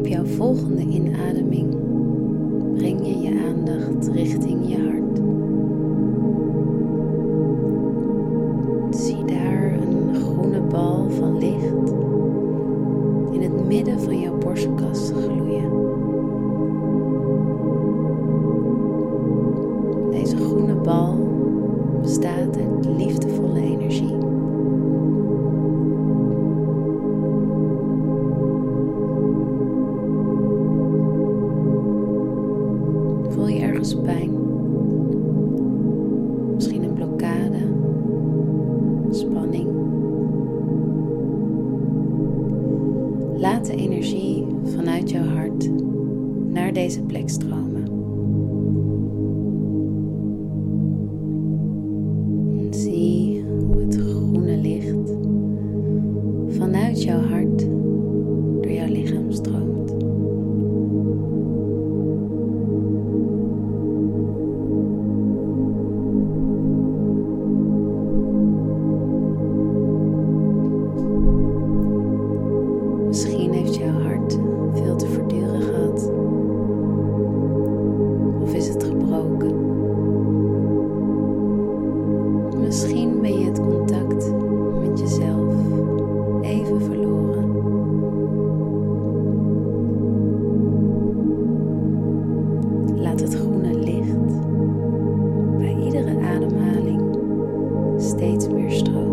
Op jouw volgende inademing breng je je aandacht richting je hart. Energie vanuit jouw hart naar deze plek stromen. Meerstall.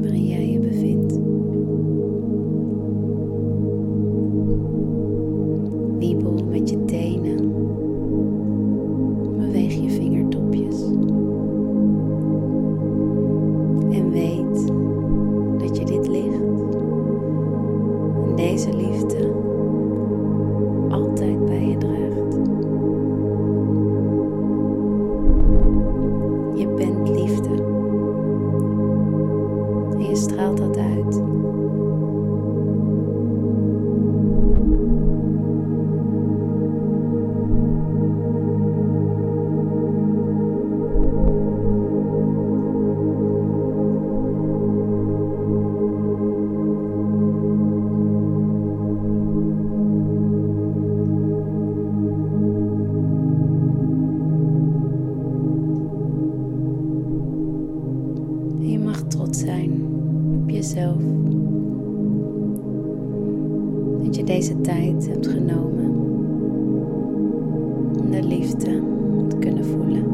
waarin jij je bevindt. Wiebel met je tenen. Beweeg je vingertopjes. En weet dat je dit ligt. En deze liefde mag trots zijn op jezelf. Dat je deze tijd hebt genomen om de liefde te kunnen voelen.